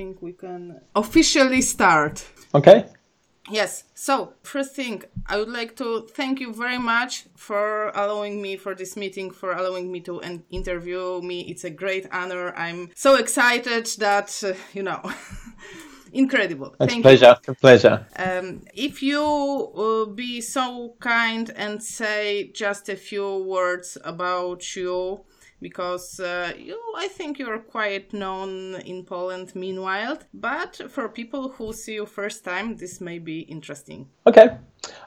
think we can officially start. Okay. Yes. So, first thing, I would like to thank you very much for allowing me for this meeting, for allowing me to an- interview me. It's a great honor. I'm so excited that, uh, you know, incredible. It's thank a pleasure. A pleasure. Um, if you uh, be so kind and say just a few words about you, because uh, you, I think you're quite known in Poland meanwhile, but for people who see you first time, this may be interesting. Okay.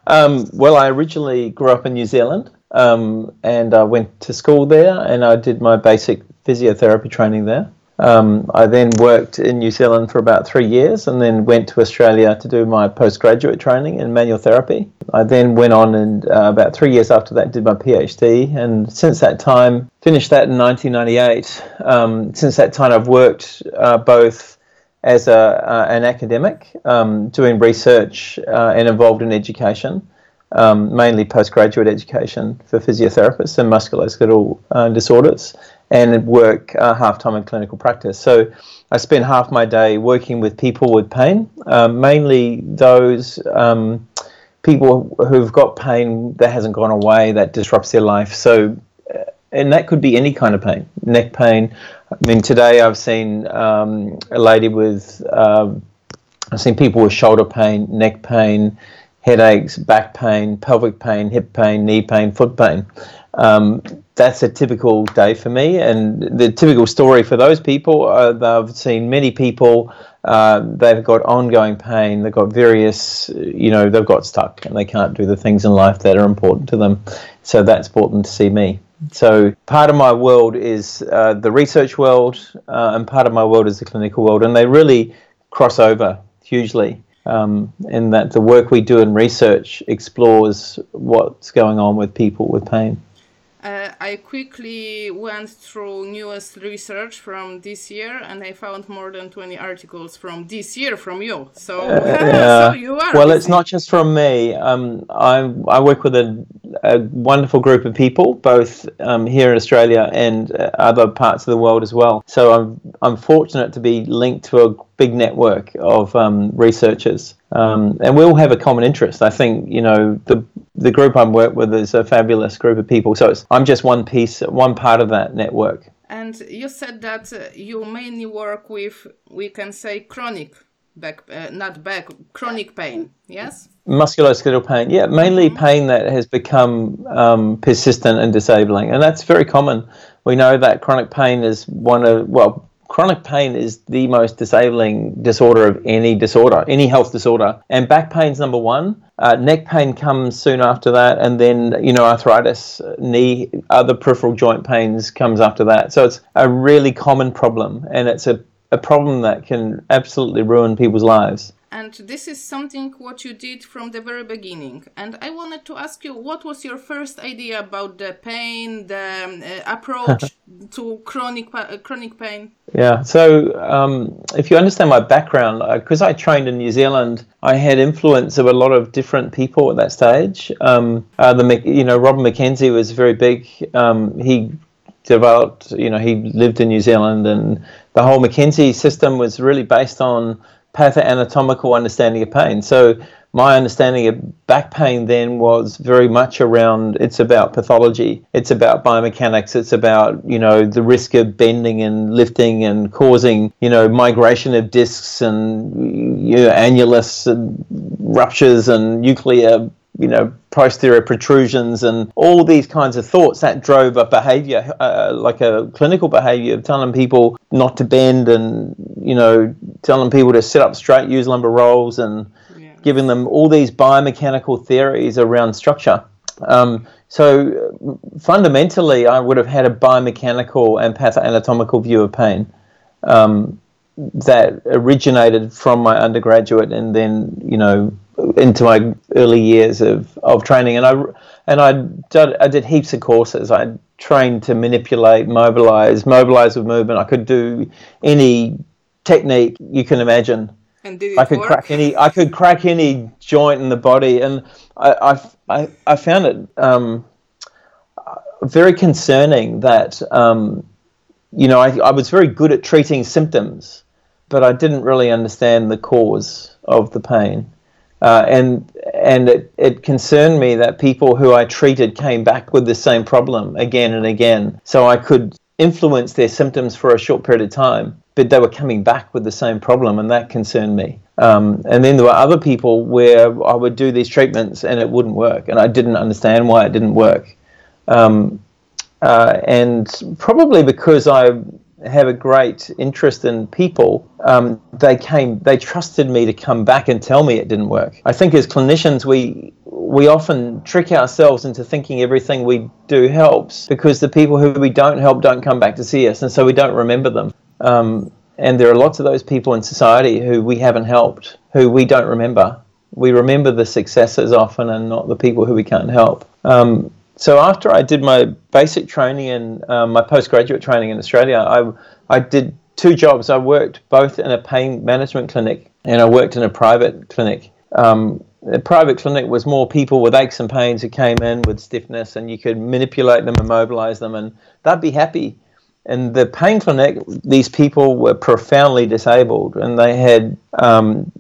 Um, well, I originally grew up in New Zealand um, and I went to school there and I did my basic physiotherapy training there. Um, I then worked in New Zealand for about three years and then went to Australia to do my postgraduate training in manual therapy. I then went on and uh, about three years after that did my PhD and since that time, finished that in 1998. Um, since that time, I've worked uh, both as a, uh, an academic um, doing research uh, and involved in education, um, mainly postgraduate education for physiotherapists and musculoskeletal uh, disorders, and work uh, half time in clinical practice. So I spend half my day working with people with pain, um, mainly those. Um, people who've got pain that hasn't gone away that disrupts their life so uh, and that could be any kind of pain neck pain I mean, today I've seen um, a lady with, um, I've seen people with shoulder pain, neck pain, headaches, back pain, pelvic pain, hip pain, knee pain, foot pain. Um, that's a typical day for me, and the typical story for those people. Uh, I've seen many people. Uh, they've got ongoing pain. They've got various, you know, they've got stuck, and they can't do the things in life that are important to them. So that's brought them to see me. So part of my world is uh, the research world, uh, and part of my world is the clinical world, and they really cross over hugely. Um, in that the work we do in research explores what's going on with people with pain. Uh, I quickly went through newest research from this year, and I found more than 20 articles from this year from you. So, so you are. well, it's not just from me. Um, I, I work with a, a wonderful group of people, both um, here in Australia and uh, other parts of the world as well. So I'm I'm fortunate to be linked to a big network of um, researchers, um, and we all have a common interest. I think you know the the group I'm work with is a fabulous group of people. So it's, I'm just one piece, one part of that network. And you said that uh, you mainly work with, we can say, chronic back, uh, not back, chronic pain. Yes. musculoskeletal pain yeah mainly pain that has become um, persistent and disabling and that's very common we know that chronic pain is one of well chronic pain is the most disabling disorder of any disorder any health disorder. And back pain's number one. Uh, neck pain comes soon after that and then you know arthritis knee other peripheral joint pains comes after that. So it's a really common problem and it's a, a problem that can absolutely ruin people's lives And this is something what you did from the very beginning. And I wanted to ask you, what was your first idea about the pain, the uh, approach to chronic uh, chronic pain? Yeah. So, um, if you understand my background, because I trained in New Zealand, I had influence of a lot of different people at that stage. Um, uh, the you know Robin McKenzie was very big. Um, he developed, you know, he lived in New Zealand, and the whole McKenzie system was really based on pathoanatomical understanding of pain. So my understanding of back pain then was very much around it's about pathology it's about biomechanics it's about you know the risk of bending and lifting and causing you know migration of discs and you know annulus and ruptures and nuclear you know posterior protrusions and all these kinds of thoughts that drove a behavior uh, like a clinical behavior of telling people not to bend and you know telling people to sit up straight use lumbar rolls and Yeah. giving them all these biomechanical theories around structure. Um, so fundamentally, I would have had a biomechanical and pathoanatomical view of pain um, that originated from my undergraduate and then, you know, into my early years of, of training. And I and I did, I did heaps of courses. I trained to manipulate, mobilize, mobilize with movement. I could do any technique you can imagine. And did it I could work? crack any I could crack any joint in the body, and I I, I, I found it um, very concerning that um, you know I, I was very good at treating symptoms, but I didn't really understand the cause of the pain. Uh, and and it, it concerned me that people who I treated came back with the same problem again and again. So I could influence their symptoms for a short period of time, but they were coming back with the same problem, and that concerned me. Um, and then there were other people where I would do these treatments and it wouldn't work, and I didn't understand why it didn't work. Um, uh, and probably because I have a great interest in people, um, they came, they trusted me to come back and tell me it didn't work. I think as clinicians, we we often trick ourselves into thinking everything we do helps because the people who we don't help don't come back to see us, and so we don't remember them. Um, and there are lots of those people in society who we haven't helped, who we don't remember. We remember the successes often, and not the people who we can't help. Um, so after I did my basic training and um, my postgraduate training in Australia, I I did two jobs. I worked both in a pain management clinic and I worked in a private clinic. Um, the private clinic was more people with aches and pains who came in with stiffness, and you could manipulate them and mobilize them, and they'd be happy in the pain clinic, these people were profoundly disabled and they had um,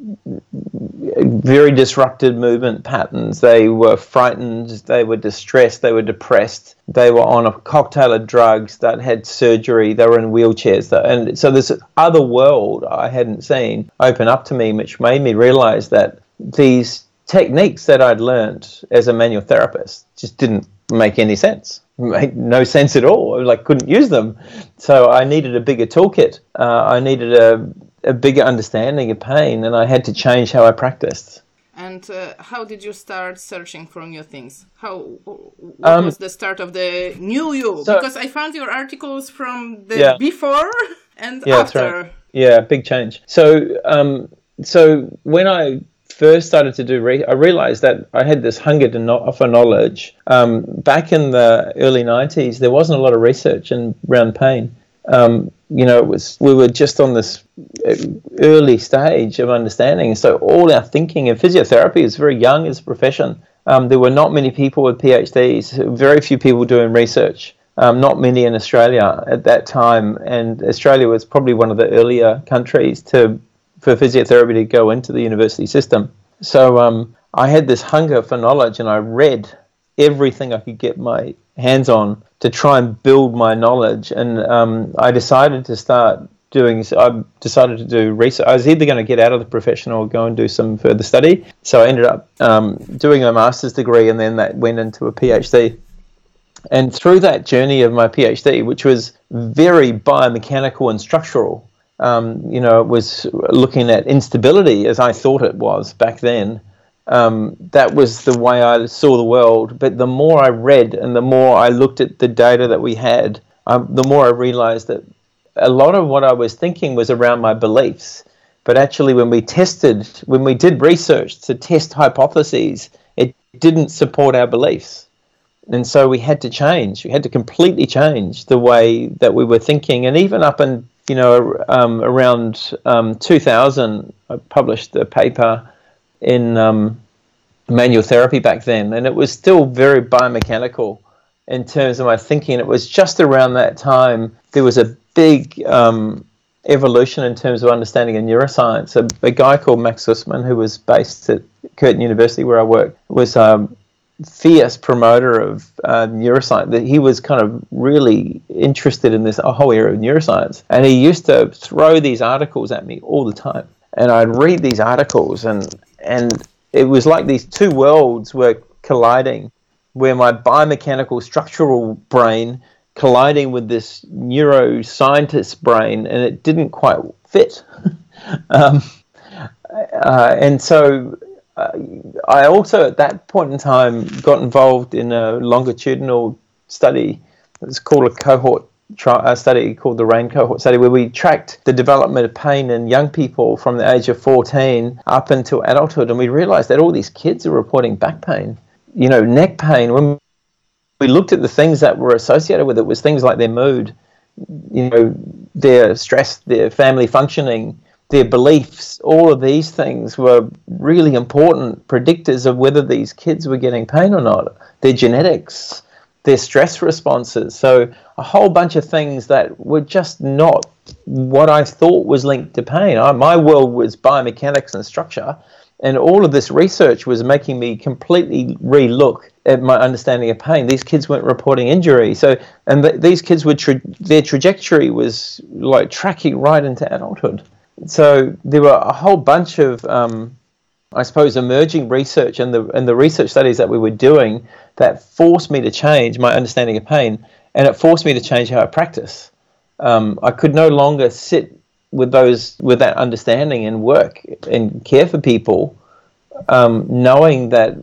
very disrupted movement patterns. They were frightened, they were distressed, they were depressed, they were on a cocktail of drugs that had surgery, they were in wheelchairs. And so this other world I hadn't seen open up to me, which made me realize that these techniques that I'd learned as a manual therapist just didn't make any sense made no sense at all. I like couldn't use them, so I needed a bigger toolkit. Uh, I needed a, a bigger understanding of pain, and I had to change how I practiced. And uh, how did you start searching for new things? How what Um, was the start of the new you? so- because I found your articles from the Yeah. before and Yeah, after. right. Yeah, big change. So, um, so when I first started to do, re- I realized that I had this hunger to know- for knowledge. Um, back in the early '90s, there wasn't a lot of research in around pain. Um, you know, it was we were just on this uh, early stage of understanding. So all our thinking and physiotherapy is very young as a profession. Um, there were not many people with PhDs, very few people doing research. Um, not many in Australia at that time, and Australia was probably one of the earlier countries to for physiotherapy to go into the university system. So um, I had this hunger for knowledge, and I read everything I could get my hands on to try and build my knowledge. And um, I decided to start doing. I decided to do research. I was either going to get out of the profession or go and do some further study. So I ended up um, doing a master's degree, and then that went into a PhD. And through that journey of my PhD, which was very biomechanical and structural, um, you know, it was looking at instability as I thought it was back then. Um, that was the way I saw the world. But the more I read and the more I looked at the data that we had, um, the more I realized that a lot of what I was thinking was around my beliefs. But actually, when we tested, when we did research to test hypotheses, it didn't support our beliefs and so we had to change. We had to completely change the way that we were thinking, and even up in you know um, around um, 2000, I published a paper in um, manual therapy back then, and it was still very biomechanical in terms of my thinking. It was just around that time there was a big um, evolution in terms of understanding of neuroscience. A, a guy called Max Zusman, who was based at Curtin University where I work, was a fierce promoter of uh, neuroscience. That he was kind of really interested in this whole area of neuroscience, and he used to throw these articles at me all the time. And I'd read these articles, and and it was like these two worlds were colliding, where my biomechanical structural brain colliding with this neuroscientist brain, and it didn't quite fit. um, uh, and so uh, I also, at that point in time, got involved in a longitudinal study. It's called a cohort tri- a study called the Raine cohort study, where we tracked the development of pain in young people from the age of 14 up until adulthood. And we realized that all these kids are reporting back pain, you know, neck pain. When we looked at the things that were associated with it, was things like their mood, you know, their stress, their family functioning, their beliefs, all of these things were really important predictors of whether these kids were getting pain or not. Their genetics, their stress responses. So a whole bunch of things that were just not what I thought was linked to pain. I, my world was biomechanics and structure, and all of this research was making me completely relook at my understanding of pain. These kids weren't reporting injury, so and th- these kids were tra- their trajectory was like tracking right into adulthood. So there were a whole bunch of um, I suppose, emerging research and the and the research studies that we were doing that forced me to change my understanding of pain, and it forced me to change how I practice. Um, I could no longer sit with those with that understanding and work and care for people, um, knowing that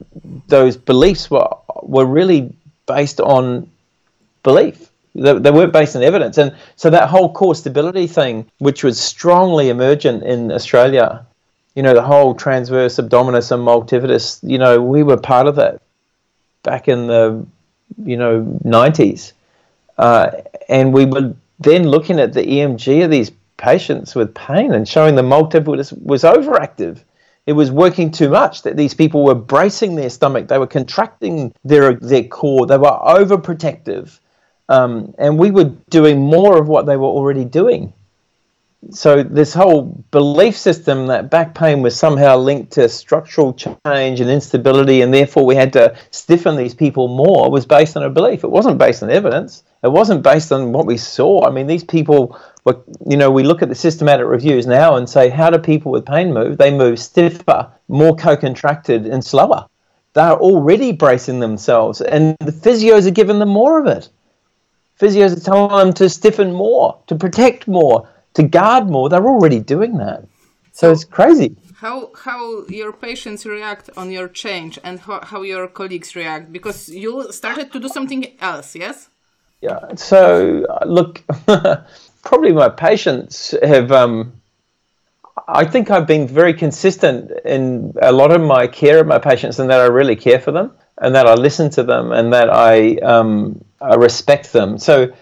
those beliefs were were really based on belief. They, they weren't based on evidence, and so that whole core stability thing, which was strongly emergent in Australia you know, the whole transverse abdominis and multifidus, you know, we were part of that back in the, you know, 90s. Uh, and we were then looking at the EMG of these patients with pain and showing the multifidus was overactive. It was working too much, that these people were bracing their stomach, they were contracting their, their core, they were overprotective. Um, and we were doing more of what they were already doing so this whole belief system that back pain was somehow linked to structural change and instability and therefore we had to stiffen these people more was based on a belief. It wasn't based on evidence. It wasn't based on what we saw. I mean these people were you know we look at the systematic reviews now and say how do people with pain move? They move stiffer more co-contracted and slower. They're already bracing themselves and the physios are giving them more of it. Physios are telling them to stiffen more to protect more to guard more, they're already doing that. So, it's crazy. How how your patients react on your change and how, how your colleagues react because you started to do something else, yes? Yeah. So look, probably my patients have. Um, I think I've been very consistent in a lot of my care of my patients, and that I really care for them, and that I listen to them, and that I, um, I respect them. So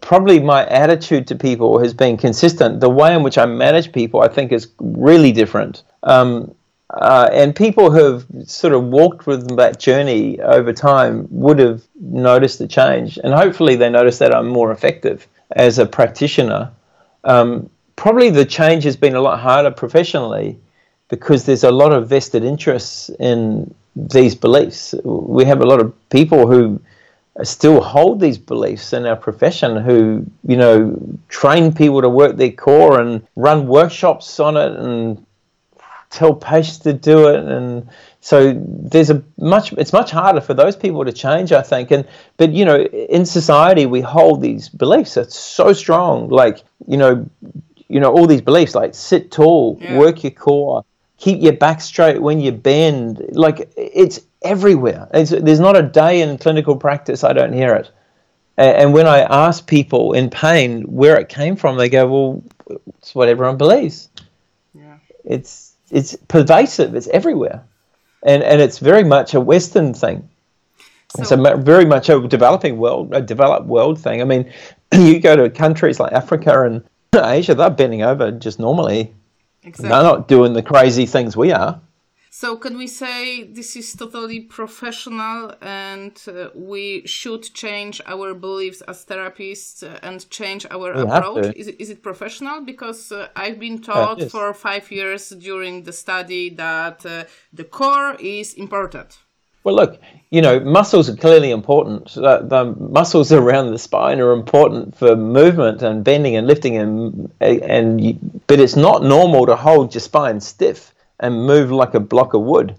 probably my attitude to people has been consistent. The way in which I manage people, I think, is really different. Um, uh, and people who have sort of walked with that journey over time would have noticed the change. And hopefully, they notice that I'm more effective as a practitioner. Um, probably the change has been a lot harder professionally because there's a lot of vested interests in these beliefs. We have a lot of people who still hold these beliefs in our profession who you know train people to work their core and run workshops on it and tell patients to do it. And so there's a much it's much harder for those people to change i think. And but you know in society we hold these beliefs that's so strong. Like you know you know all these beliefs like sit tall yeah. work your core keep your back straight when you bend. Like it's everywhere. It's, there's not a day in clinical practice I don't hear it. And, and when I ask people in pain where it came from, they go, "Well, it's what everyone believes." Yeah. It's it's pervasive. It's everywhere, and and it's very much a Western thing. So, it's a very much a developing world, a developed world thing. I mean, you go to countries like Africa and Asia, they're bending over just normally. Exactly. They're not doing the crazy things we are. So can we say this is totally professional and uh, we should change our beliefs as therapists and change our we approach? Is it, is it professional? Because uh, I've been taught for five years during the study that uh, the core is important. Well, look, you know, muscles are clearly important. The, the, muscles around the spine are important for movement and bending and lifting, and and but it's not normal to hold your spine stiff and move like a block of wood,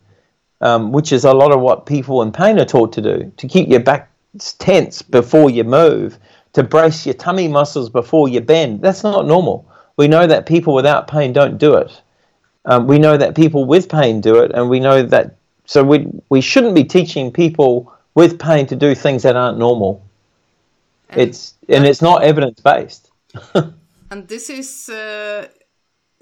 um, which is a lot of what people in pain are taught to do to keep your back tense before you move, to brace your tummy muscles before you bend. That's not normal. We know that people without pain don't do it. Um, we know that people with pain do it, and we know that. So we we shouldn't be teaching people with pain to do things that aren't normal. And it's and it's not evidence based. and this is uh,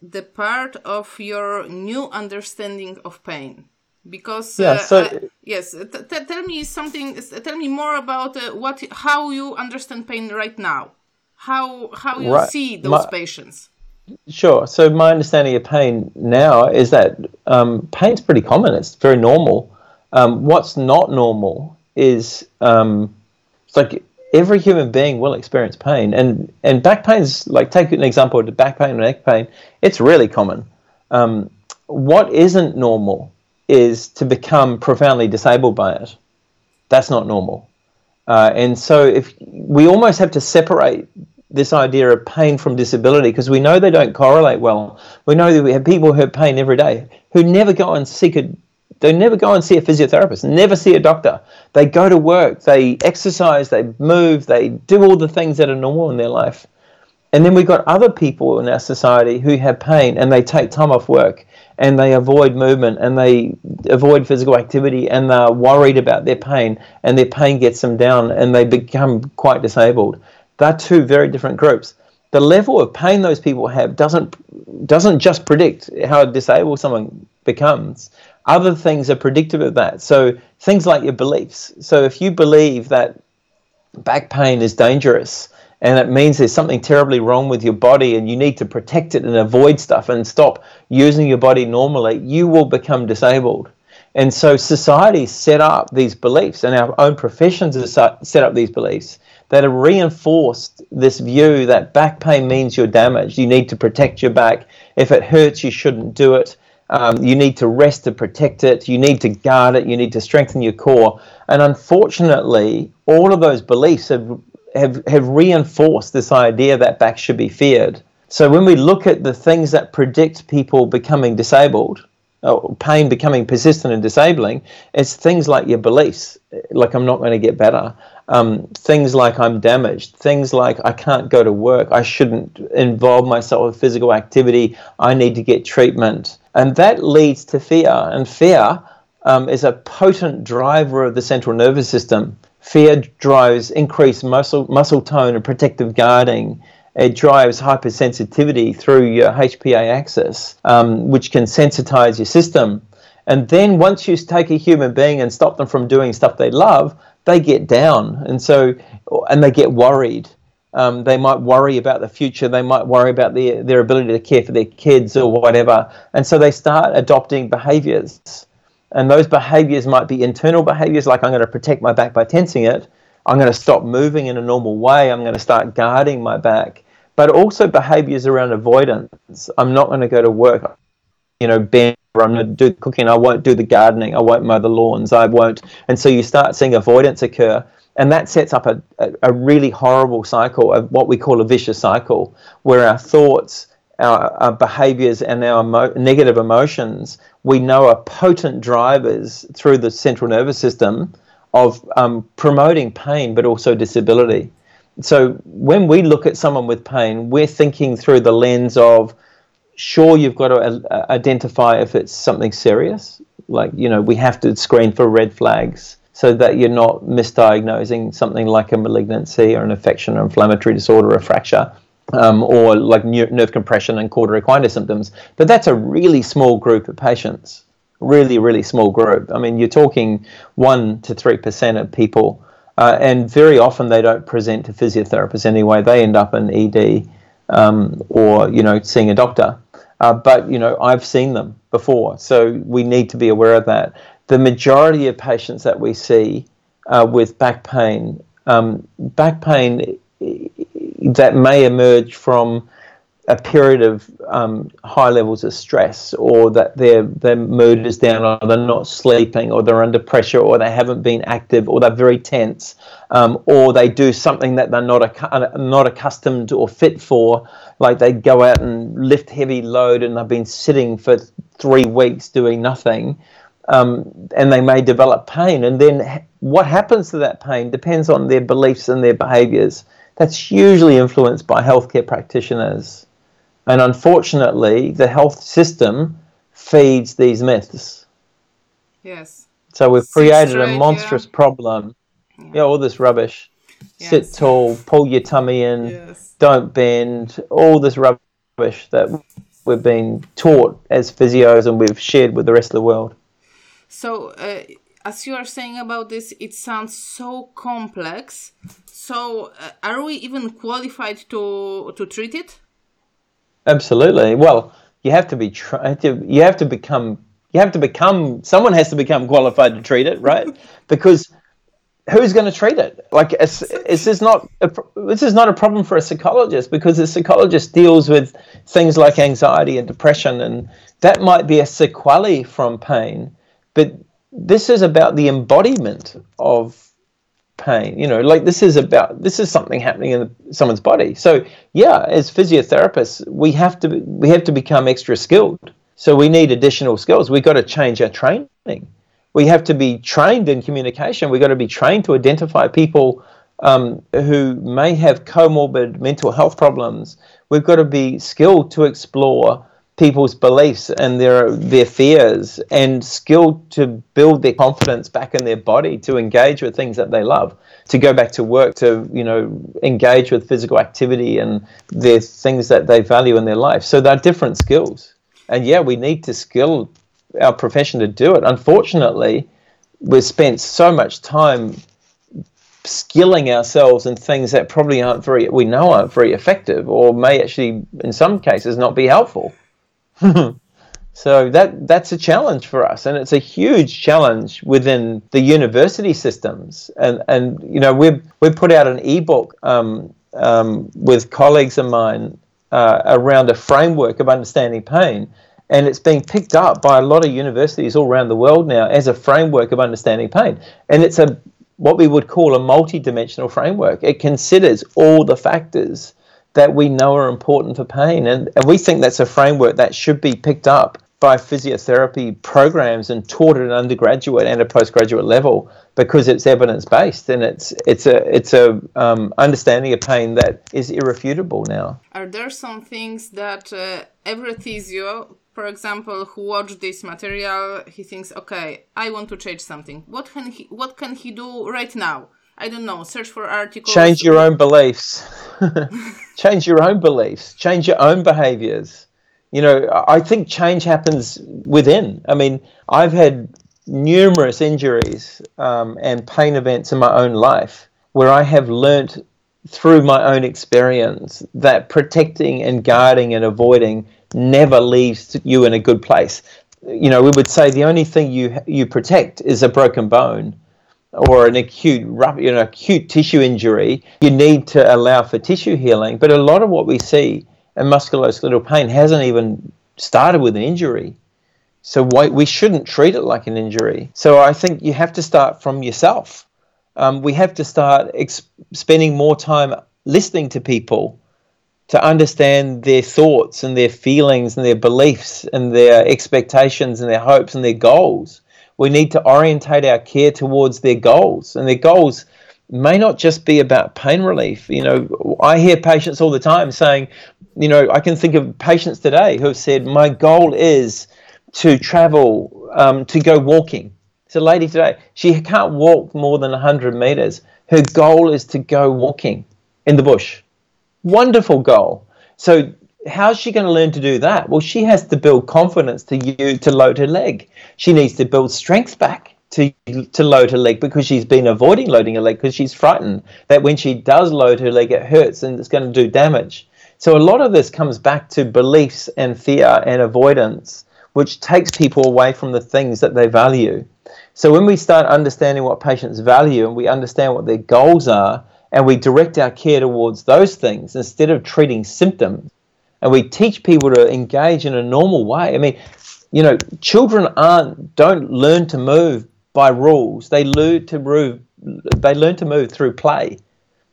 the part of your new understanding of pain. Because yeah, uh, so uh, yes t- tell me something tell me more about uh, what how you understand pain right now. How how you right. see those my, patients. Sure. So my understanding of pain now is that um, pain's pretty common. It's very normal. Um, what's not normal is um, like every human being will experience pain, and and back pain's like take an example of back pain and neck pain. It's really common. Um, what isn't normal is to become profoundly disabled by it. That's not normal. Uh, and so if we almost have to separate this idea of pain from disability because we know they don't correlate well. We know that we have people who have pain every day who never go and seek a they never go and see a physiotherapist, never see a doctor. They go to work, they exercise, they move, they do all the things that are normal in their life. And then we've got other people in our society who have pain and they take time off work and they avoid movement and they avoid physical activity and they're worried about their pain and their pain gets them down and they become quite disabled. They're two very different groups. The level of pain those people have doesn't doesn't just predict how disabled someone becomes. Other things are predictive of that. So things like your beliefs. So if you believe that back pain is dangerous, and it means there's something terribly wrong with your body and you need to protect it and avoid stuff and stop using your body normally, you will become disabled. And so society set up these beliefs, and our own professions set up these beliefs that have reinforced this view that back pain means you're damaged. You need to protect your back. If it hurts, you shouldn't do it. Um, you need to rest to protect it. You need to guard it. You need to strengthen your core. And unfortunately, all of those beliefs have have, have reinforced this idea that back should be feared. So when we look at the things that predict people becoming disabled, or pain becoming persistent and disabling, it's things like your beliefs, like I'm not going to get better, um, things like I'm damaged, things like I can't go to work, I shouldn't involve myself with physical activity, I need to get treatment. And that leads to fear, and fear um, is a potent driver of the central nervous system. Fear drives increased muscle, muscle tone and protective guarding. It drives hypersensitivity through your HPA axis, um, which can sensitize your system. And then once you take a human being and stop them from doing stuff they love, they get down. And so, and they get worried. Um, they might worry about the future. They might worry about their, their ability to care for their kids or whatever. And so they start adopting behaviors and those behaviors might be internal behaviors, like I'm going to protect my back by tensing it. I'm going to stop moving in a normal way. I'm going to start guarding my back. But also behaviors around avoidance. I'm not going to go to work, you know, bend I'm going to do cooking. I won't do the gardening. I won't mow the lawns. I won't. And so you start seeing avoidance occur. And that sets up a, a, a really horrible cycle of what we call a vicious cycle, where our thoughts our, our behaviors and our emo- negative emotions, we know are potent drivers through the central nervous system of um, promoting pain but also disability. So when we look at someone with pain, we're thinking through the lens of sure you've got to uh, identify if it's something serious like you know we have to screen for red flags so that you're not misdiagnosing something like a malignancy or an infection or inflammatory disorder or fracture um, or like nerve compression and cauda equina symptoms. But that's a really small group of patients, really, really small group. I mean, you're talking 1% to 3% of people, uh, and very often they don't present to physiotherapists anyway. They end up in ED um, or, you know, seeing a doctor. Uh, but, you know, I've seen them before, so we need to be aware of that. The majority of patients that we see uh, with back pain, um, back pain that may emerge from a period of um, high levels of stress, or that their their mood is down, or they're not sleeping, or they're under pressure, or they haven't been active, or they're very tense, um, or they do something that they're not ac- not accustomed or fit for, like they go out and lift heavy load, and they've been sitting for three weeks doing nothing, um, and they may develop pain, and then what happens to that pain depends on their beliefs and their behaviours that's usually influenced by healthcare practitioners. And unfortunately, the health system feeds these myths. Yes. So we've created a monstrous yeah. problem. Yeah. yeah, all this rubbish. Yes. Sit tall, pull your tummy in, yes. don't bend, all this rubbish that we've been taught as physios and we've shared with the rest of the world. So, uh, as you are saying about this, it sounds so complex. So, uh, are we even qualified to to treat it? Absolutely. Well, you have to be to. You have to become. You have to become. Someone has to become qualified to treat it, right? because who's going to treat it? Like, it's, this is not a, this is not a problem for a psychologist because a psychologist deals with things like anxiety and depression, and that might be a sequelae from pain. But this is about the embodiment of pain. You know, like this is about this is something happening in someone's body. So yeah, as physiotherapists, we have to we have to become extra skilled. So we need additional skills. We've got to change our training we have to be trained in communication. We've got to be trained to identify people um, who may have comorbid mental health problems. We've got to be skilled to explore people's beliefs and their their fears, and skill to build their confidence back in their body to engage with things that they love, to go back to work, to you know engage with physical activity and their things that they value in their life. So they're different skills, and yeah, we need to skill our profession to do it. Unfortunately, we've spent so much time skilling ourselves in things that probably aren't very we know aren't very effective or may actually in some cases not be helpful so that that's a challenge for us and it's a huge challenge within the university systems and and you know we've we've put out an ebook um, um, with colleagues of mine uh, around a framework of understanding pain and it's being picked up by a lot of universities all around the world now as a framework of understanding pain. And it's a what we would call a multi-dimensional framework. It considers all the factors that we know are important for pain, and, and we think that's a framework that should be picked up by physiotherapy programs and taught at an undergraduate and a postgraduate level because it's evidence based and it's it's a it's a um, understanding of pain that is irrefutable now. Are there some things that uh, every physio for example, who watched this material, he thinks, okay, I want to change something. What can he What can he do right now? I don't know. Search for articles. Change your own beliefs. change your own beliefs. Change your own behaviors. You know, I think change happens within. I mean, I've had numerous injuries um, and pain events in my own life where I have learnt through my own experience that protecting and guarding and avoiding never leaves you in a good place. You know, we would say the only thing you you protect is a broken bone or an acute you know acute tissue injury. You need to allow for tissue healing, but a lot of what we see in musculoskeletal pain hasn't even started with an injury. So why, we shouldn't treat it like an injury. So I think you have to start from yourself. Um, we have to start ex- spending more time listening to people to understand their thoughts and their feelings and their beliefs and their expectations and their hopes and their goals. We need to orientate our care towards their goals, and their goals may not just be about pain relief. You know, I hear patients all the time saying, you know, I can think of patients today who have said, my goal is to travel, um, to go walking. It's a lady today, she can't walk more than 100 meters. Her goal is to go walking in the bush Wonderful goal. So how's she going to learn to do that? Well, she has to build confidence to you to load her leg. She needs to build strength back to to load her leg because she's been avoiding loading her leg because she's frightened that when she does load her leg, it hurts and it's going to do damage. So a lot of this comes back to beliefs and fear and avoidance, which takes people away from the things that they value. So when we start understanding what patients value and we understand what their goals are, and we direct our care towards those things instead of treating symptoms and we teach people to engage in a normal way. I mean you know children aren't don't learn to move by rules. They learn to move they learn to move through play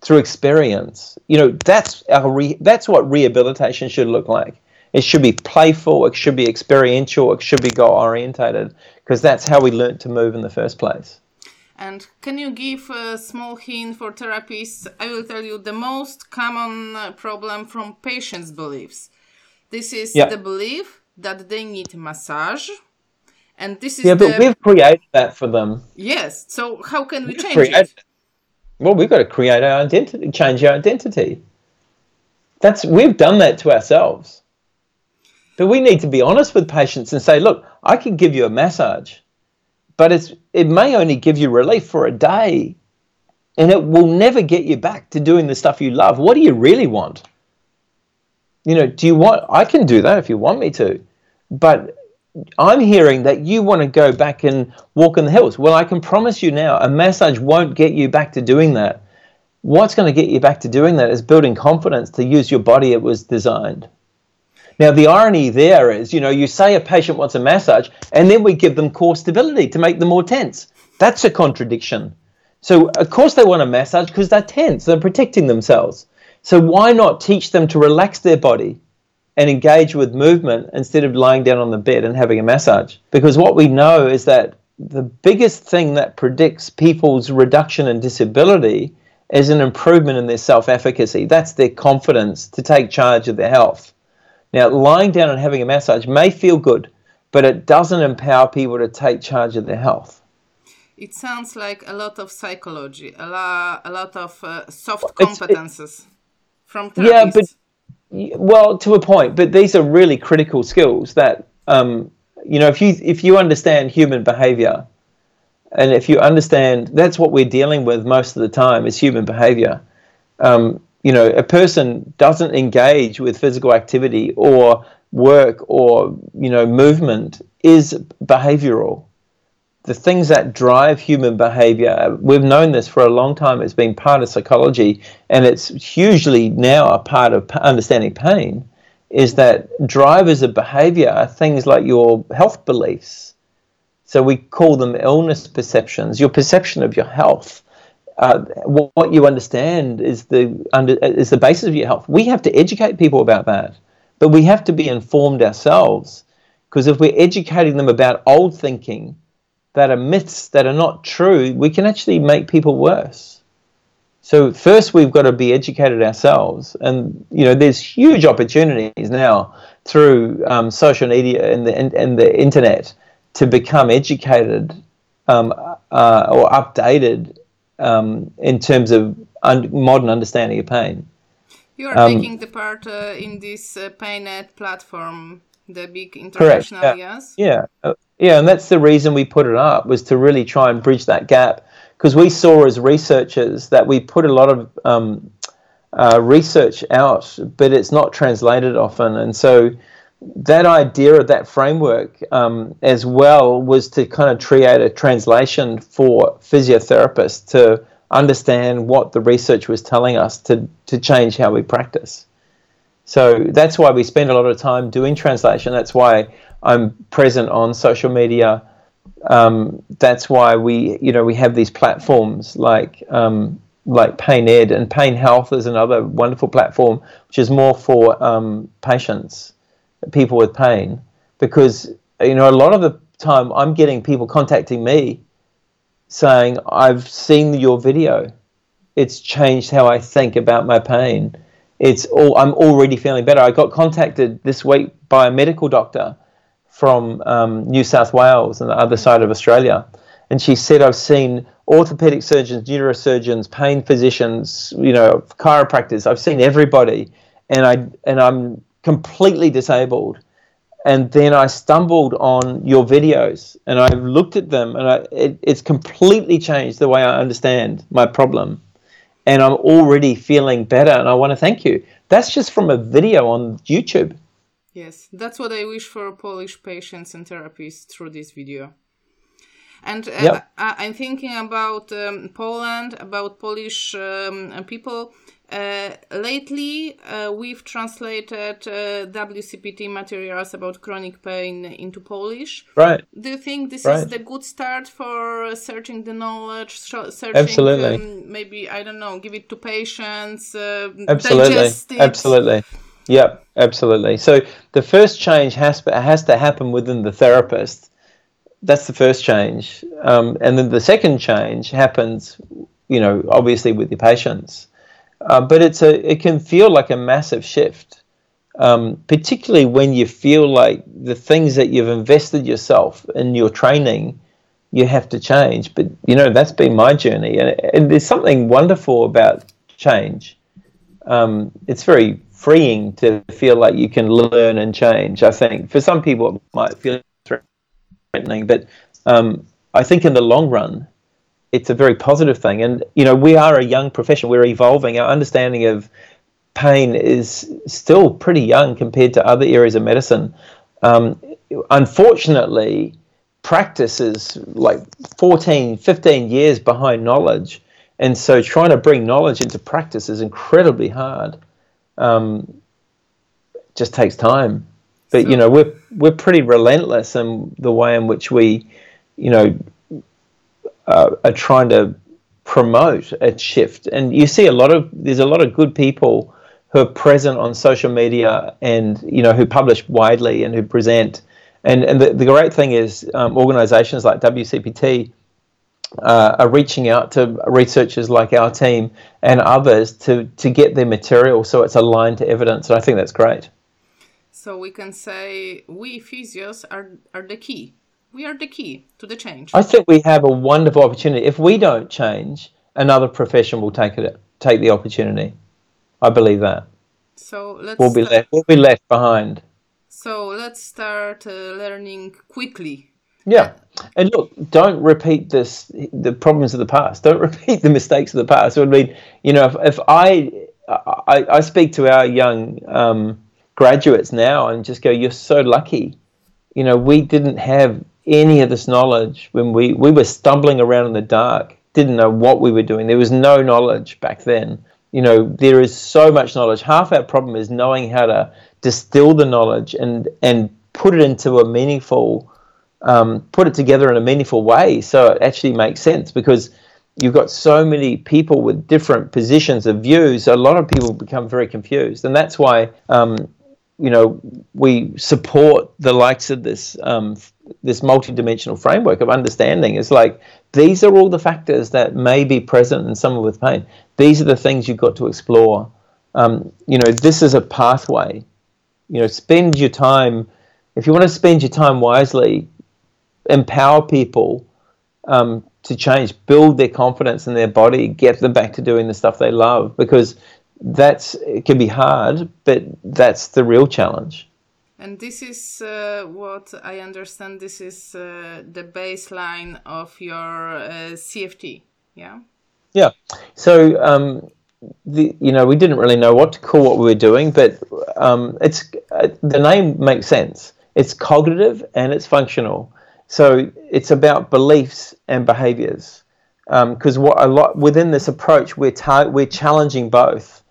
through experience. You know that's our re, that's what rehabilitation should look like. It should be playful it should be experiential it should be goal orientated because that's how we learn to move in the first place and can you give a small hint for therapists? I will tell you the most common uh, problem from patients' beliefs. This is yeah. the belief that they need massage. And this is Yeah, but the... we've created that for them. Yes. So how can we we've change it? Well, we've got to create our identity, change our identity. That's we've done that to ourselves. But we need to be honest with patients and say, look, I can give you a massage but it's it may only give you relief for a day and it will never get you back to doing the stuff you love what do you really want you know do you want i can do that if you want me to but I'm hearing that you want to go back and walk in the hills. Well, I can promise you now, a massage won't get you back to doing that. What's going to get you back to doing that is building confidence to use your body it was designed. Now, the irony there is, you know, you say a patient wants a massage, and then we give them core stability to make them more tense. That's a contradiction. So, of course, they want a massage because they're tense, they're protecting themselves. So, why not teach them to relax their body and engage with movement instead of lying down on the bed and having a massage? Because what we know is that the biggest thing that predicts people's reduction in disability is an improvement in their self efficacy. That's their confidence to take charge of their health. Now, lying down and having a massage may feel good, but it doesn't empower people to take charge of their health. It sounds like a lot of psychology, a, la, a lot of uh, soft competences it, from therapists. Yeah, but well, to a point. But these are really critical skills that um, you know if you if you understand human behavior, and if you understand that's what we're dealing with most of the time is human behavior. Um, you know, a person doesn't engage with physical activity or work or, you know, movement is behavioral. The things that drive human behavior, we've known this for a long time. It's been part of psychology, and it's hugely now a part of understanding pain. Is that drivers of behavior are things like your health beliefs. So we call them illness perceptions, your perception of your health uh, what you understand is the under, is the basis of your health. We have to educate people about that, but we have to be informed ourselves. Because if we're educating them about old thinking that are myths that are not true, we can actually make people worse. So first, we've got to be educated ourselves, and you know, there's huge opportunities now through um, social media and the and, and, the internet to become educated um, uh, or updated um, in terms of un- modern understanding of pain. You are um, taking the part uh, in this uh, PainNet platform, the big international, correct, yeah. yes? Yeah, uh, yeah, and that's the reason we put it up was to really try and bridge that gap because we saw as researchers that we put a lot of um, uh, research out, but it's not translated often, and so that idea of that framework um, as well was to kind of create a translation for physiotherapists to understand what the research was telling us to, to change how we practice. So that's why we spend a lot of time doing translation. That's why I'm present on social media. Um, that's why we, you know, we have these platforms like um, like Pain Ed and Pain Health is another wonderful platform, which is more for um, patients people with pain because you know a lot of the time I'm getting people contacting me saying I've seen your video. It's changed how I think about my pain. It's all I'm already feeling better. I got contacted this week by a medical doctor from um, New South Wales and the other side of Australia. And she said I've seen orthopedic surgeons neurosurgeons pain physicians you know chiropractors. I've seen everybody. And I and I'm completely disabled. And then I stumbled on your videos and I looked at them and I, it, it's completely changed the way I understand my problem. And I'm already feeling better and I want to thank you. That's just from a video on YouTube. Yes, that's what I wish for Polish patients and therapists through this video. And uh, yep. I, am thinking about um, Poland, about Polish um, people lately, uh, we've translated uh, WCPT materials about chronic pain into Polish. Right. Do you think this right. is the good start for searching the knowledge, searching Absolutely. Um, maybe I don't know, give it to patients, uh, Absolutely. Absolutely. Yep, absolutely. So the first change has has to happen within the therapist. That's the first change, um, and then the second change happens, you know, obviously with your patients. Uh, but it's a it can feel like a massive shift, um, particularly when you feel like the things that you've invested yourself in your training, you have to change. But you know that's been my journey, and, and there's something wonderful about change. Um, it's very freeing to feel like you can learn and change. I think for some people it might feel threatening, but um, I think in the long run, it's a very positive thing. And you know, we are a young profession. We're evolving. Our understanding of pain is still pretty young compared to other areas of medicine. Um, unfortunately, practice is like 14, 15 years behind knowledge. And so trying to bring knowledge into practice is incredibly hard. Um, just takes time. But you know, we're we're pretty relentless in the way in which we, you know, uh, are trying to promote a shift. And you see a lot of there's a lot of good people who are present on social media and you know who publish widely and who present. And and the, the great thing is um, organisations like WCPT uh, are reaching out to researchers like our team and others to to get their material so it's aligned to evidence. And I think that's great. So we can say we physios are are the key. We are the key to the change. I think we have a wonderful opportunity. If we don't change, another profession will take it take the opportunity. I believe that. So let's we'll be left we'll be left behind. So let's start uh, learning quickly yeah. And look, don't repeat this the problems of the past. Don't repeat the mistakes of the past. I mean, you know, if, if I, I, I speak to our young um, graduates now and just go, "You're so lucky." You know, we didn't have any of this knowledge when we we were stumbling around in the dark. Didn't know what we were doing. There was no knowledge back then. You know, there is so much knowledge. Half our problem is knowing how to distill the knowledge and and put it into a meaningful um, put it together in a meaningful way so it actually makes sense because you've got so many people with different positions of views a lot of people become very confused and that's why um, you know we support the likes of this um, this multidimensional framework of understanding. Is like these are all the factors that may be present in someone with pain. These are the things you've got to explore. Um, you know this is a pathway. You know spend your time if you want to spend your time wisely empower people um, to change, build their confidence in their body, get them back to doing the stuff they love because that's it can be hard, but that's the real challenge. And this is uh, what I understand. This is uh, the baseline of your uh, CFT, yeah. Yeah. So um, the, you know we didn't really know what to call what we were doing, but um, it's uh, the name makes sense. It's cognitive and it's functional. So it's about beliefs and behaviors. Because um, what a lot within this approach, we're tar- we're challenging both.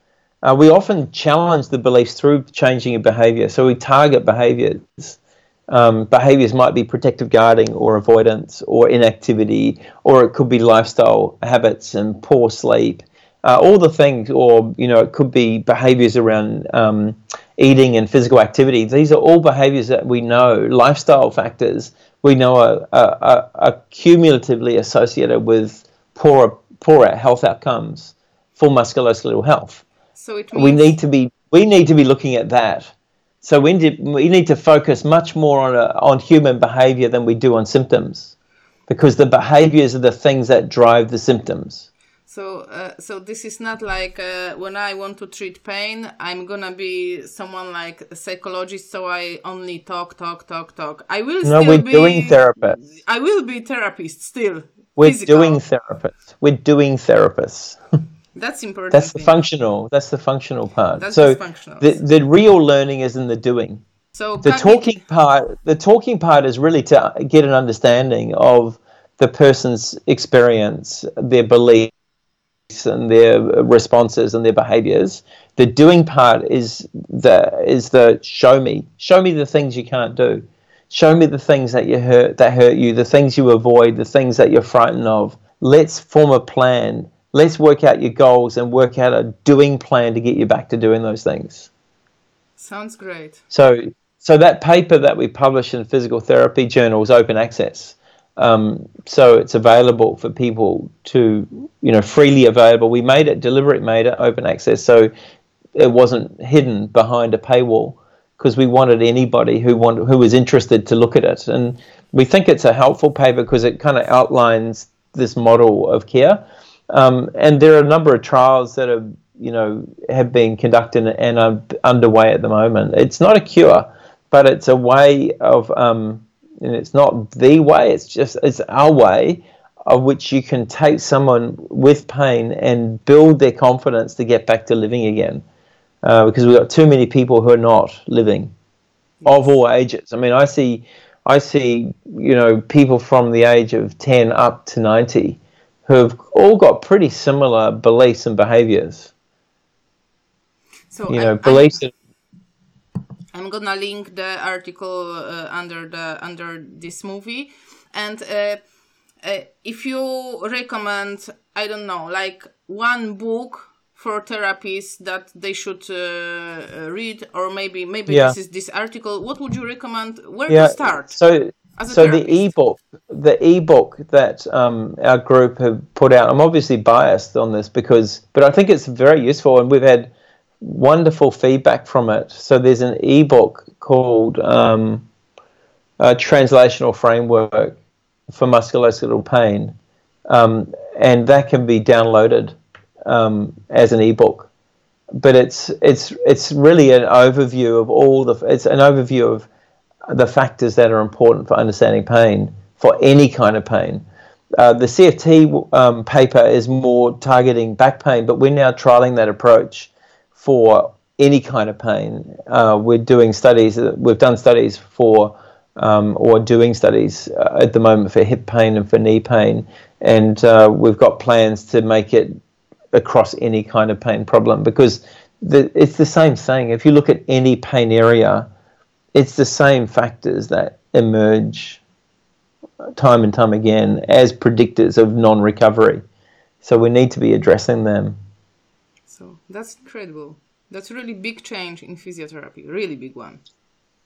Uh, we often challenge the beliefs through changing a behavior. So we target behaviors. Um, behaviors might be protective guarding or avoidance or inactivity, or it could be lifestyle habits and poor sleep. Uh, all the things, or you know, it could be behaviors around um, eating and physical activity. These are all behaviors that we know, lifestyle factors we know are, are, are cumulatively associated with poorer poorer health outcomes for musculoskeletal health. So it we need to be we need to be looking at that. So we need, we need to focus much more on a, on human behavior than we do on symptoms, because the behaviors are the things that drive the symptoms. So, uh, so this is not like uh, when I want to treat pain, I'm gonna be someone like a psychologist. So I only talk, talk, talk, talk. I will. No, we're be, doing therapists. I will be therapist still. We're physical. doing therapists. We're doing therapists. That's important. That's the functional. That's the functional part. That's so functional. the the real learning is in the doing. So the talking part, the talking part is really to get an understanding of the person's experience, their beliefs and their responses and their behaviors. The doing part is the is the show me. Show me the things you can't do. Show me the things that you hurt that hurt you, the things you avoid, the things that you're frightened of. Let's form a plan. Let's work out your goals and work out a doing plan to get you back to doing those things. Sounds great. So so that paper that we published in Physical Therapy Journal is open access. Um, so it's available for people to, you know, freely available. We made it, deliberate made it open access, so it wasn't hidden behind a paywall because we wanted anybody who wanted, who was interested to look at it. And we think it's a helpful paper because it kind of outlines this model of care. Um, and there are a number of trials that are, you know, have been conducted and are underway at the moment. It's not a cure, but it's a way of um, and it's not the way it's just it's our way of which you can take someone with pain and build their confidence to get back to living again uh, because we've got too many people who are not living of all ages. I mean, I see, I see, you know, people from the age of ten up to ninety who have all got pretty similar beliefs and behaviors. So You know, I'm, beliefs. I'm, I'm gonna link the article uh, under the under this movie, and uh, uh, if you recommend, I don't know, like one book for therapists that they should uh, read, or maybe maybe Yeah. this is this article. What would you recommend? Where yeah. to start? So so the therapist? ebook the ebook that um, our group have put out i'm obviously biased on this because but i think it's very useful and we've had wonderful feedback from it so there's an ebook called um, a translational framework for musculoskeletal pain um, and that can be downloaded um, as an ebook but it's it's it's really an overview of all the it's an overview of the factors that are important for understanding pain for any kind of pain. Uh, the CFT um, paper is more targeting back pain, but we're now trialing that approach for any kind of pain. Uh, we're doing studies, we've done studies for, um, or doing studies uh, at the moment for hip pain and for knee pain, and uh, we've got plans to make it across any kind of pain problem because the, it's the same thing. If you look at any pain area, it's the same factors that emerge time and time again as predictors of non-recovery. So we need to be addressing them. So that's incredible. That's a really big change in physiotherapy. Really big one.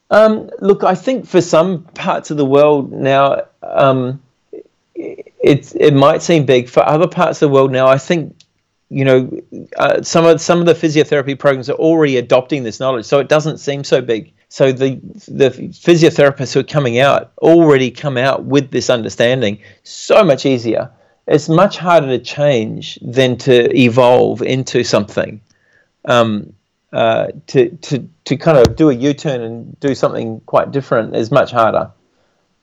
Um, look, I think for some parts of the world now, um, it it might seem big. For other parts of the world now, I think you know uh, some of some of the physiotherapy programs are already adopting this knowledge, so it doesn't seem so big. So the the physiotherapists who are coming out already come out with this understanding. So much easier. It's much harder to change than to evolve into something. Um, uh, to to to kind of do a U-turn and do something quite different is much harder.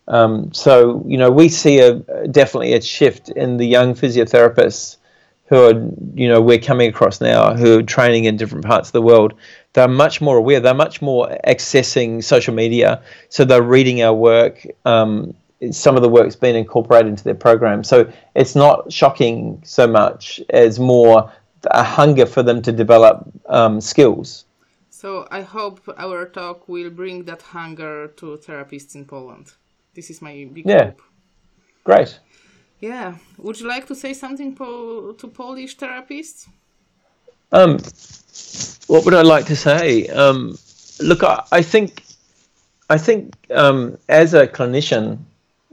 Um, so you know we see a definitely a shift in the young physiotherapists who are you know we're coming across now who are training in different parts of the world. They're much more aware. They're much more accessing social media, so they're reading our work. Um, some of the work's been incorporated into their program, so it's not shocking so much as more a hunger for them to develop um, skills. So I hope our talk will bring that hunger to therapists in Poland. This is my big Yeah. hope. Great. Yeah. Would you like to say something po- to Polish therapists? Um, what would I like to say? Um, look, I, I think, I think um, as a clinician,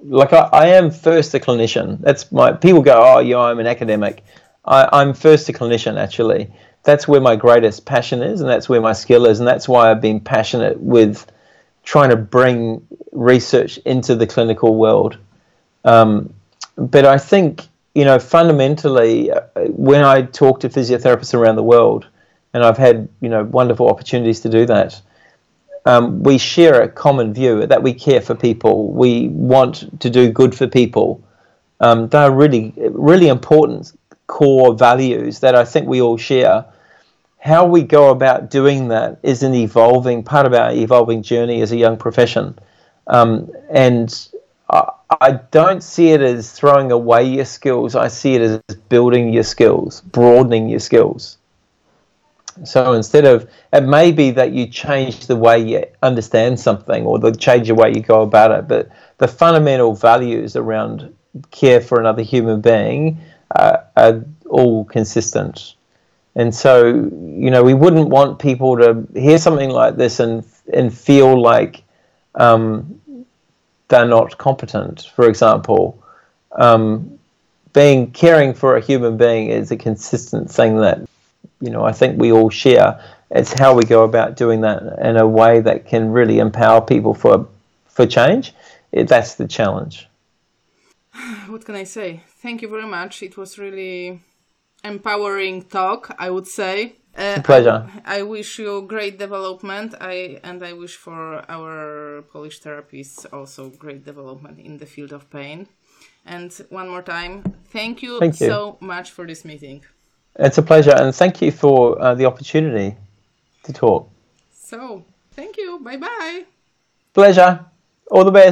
like I, I am first a clinician. That's my people go, oh, yeah, I'm an academic. I, I'm first a clinician actually. That's where my greatest passion is, and that's where my skill is, and that's why I've been passionate with trying to bring research into the clinical world. Um, but I think you know fundamentally, uh, when I talk to physiotherapists around the world, and I've had you know wonderful opportunities to do that. Um, we share a common view that we care for people. We want to do good for people. Um, they're really, really important core values that I think we all share. How we go about doing that is an evolving part of our evolving journey as a young profession. Um, and I, don't see it as throwing away your skills. I see it as building your skills, broadening your skills. So instead of, it may be that you change the way you understand something or the change the way you go about it, but the fundamental values around care for another human being uh, are all consistent. And so, you know, we wouldn't want people to hear something like this and and feel like um, they're not competent. For example, um, being caring for a human being is a consistent thing that you know I think we all share. It's how we go about doing that in a way that can really empower people for for change. It, that's the challenge. What can I say? Thank you very much. It was really empowering talk, I would say. Uh, a pleasure. I, I wish you great development. I and I wish for our Polish therapists also great development in the field of pain. And one more time, thank you, Thank you. so much for this meeting. It's a pleasure, and thank you for uh, the opportunity to talk. So, thank you. Bye bye. Pleasure. All the best.